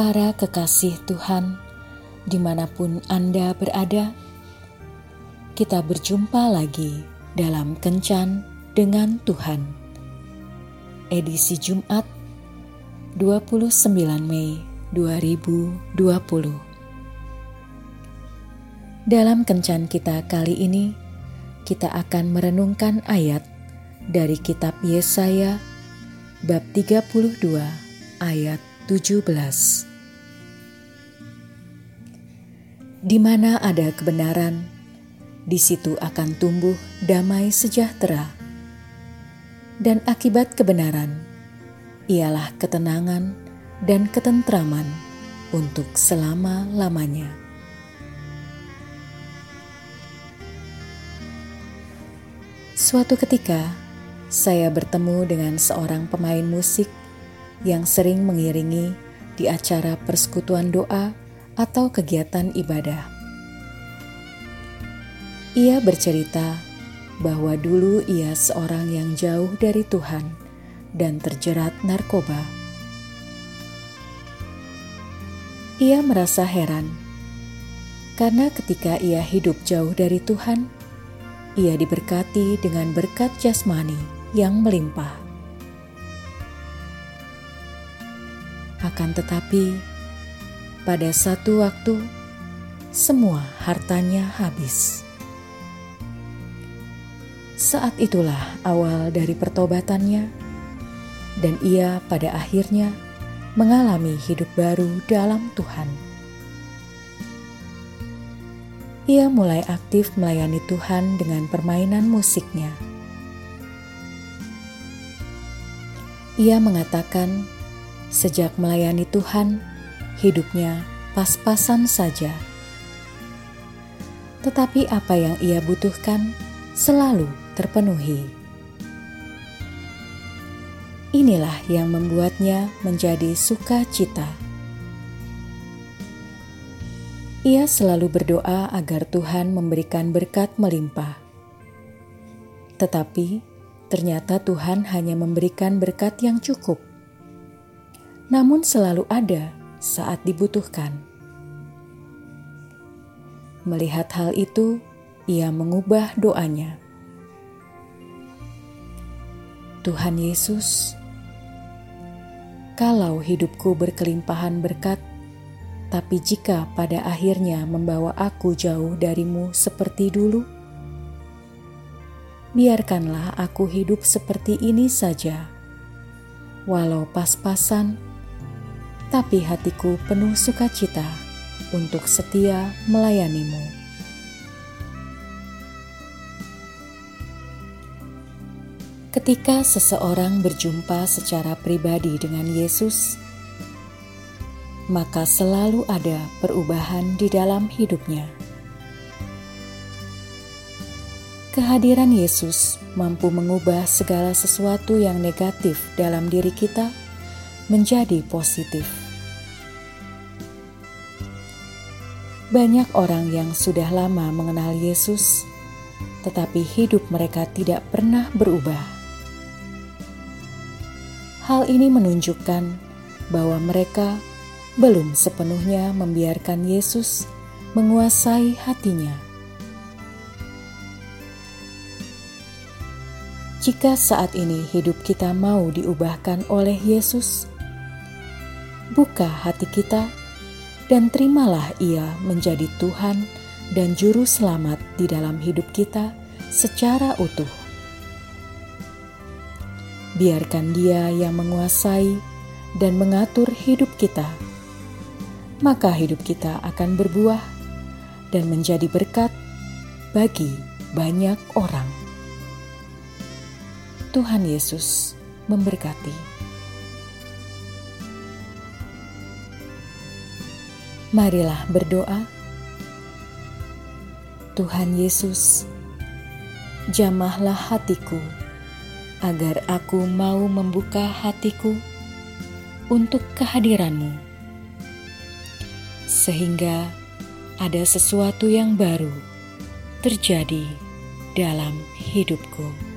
Para kekasih Tuhan, di mana pun Anda berada, kita berjumpa lagi dalam Kencan dengan Tuhan. Edisi Jumat 29 Mei 2020 Dalam Kencan kita kali ini, kita akan merenungkan ayat dari kitab Yesaya bab 32 ayat 17. Di mana ada kebenaran, di situ akan tumbuh damai sejahtera. Dan akibat kebenaran ialah ketenangan dan ketentraman untuk selama-lamanya. Suatu ketika, saya bertemu dengan seorang pemain musik yang sering mengiringi di acara persekutuan doa atau kegiatan ibadah. Ia bercerita bahwa dulu ia seorang yang jauh dari Tuhan dan terjerat narkoba. Ia merasa heran karena ketika ia hidup jauh dari Tuhan, ia diberkati dengan berkat jasmani yang melimpah. Akan tetapi, pada satu waktu semua hartanya habis. Saat itulah awal dari pertobatannya, dan ia pada akhirnya mengalami hidup baru dalam Tuhan. Ia mulai aktif melayani Tuhan dengan permainan musiknya. Ia mengatakan Sejak melayani Tuhan, hidupnya pas-pasan saja. Tetapi apa yang ia butuhkan selalu terpenuhi. Inilah yang membuatnya menjadi sukacita. Ia selalu berdoa agar Tuhan memberikan berkat melimpah. Tetapi ternyata Tuhan hanya memberikan berkat yang cukup namun selalu ada saat dibutuhkan. Melihat hal itu, ia mengubah doanya. Tuhan Yesus, kalau hidupku berkelimpahan berkat, tapi jika pada akhirnya membawa aku jauh darimu seperti dulu, biarkanlah aku hidup seperti ini saja, walau pas-pasan tapi hatiku penuh sukacita untuk setia melayanimu. Ketika seseorang berjumpa secara pribadi dengan Yesus, maka selalu ada perubahan di dalam hidupnya. Kehadiran Yesus mampu mengubah segala sesuatu yang negatif dalam diri kita menjadi positif. Banyak orang yang sudah lama mengenal Yesus, tetapi hidup mereka tidak pernah berubah. Hal ini menunjukkan bahwa mereka belum sepenuhnya membiarkan Yesus menguasai hatinya. Jika saat ini hidup kita mau diubahkan oleh Yesus, buka hati kita dan terimalah Ia menjadi Tuhan dan Juru Selamat di dalam hidup kita secara utuh. Biarkan Dia yang menguasai dan mengatur hidup kita, maka hidup kita akan berbuah dan menjadi berkat bagi banyak orang. Tuhan Yesus memberkati. Marilah berdoa. Tuhan Yesus, jamahlah hatiku agar aku mau membuka hatiku untuk kehadiranmu. Sehingga ada sesuatu yang baru terjadi dalam hidupku.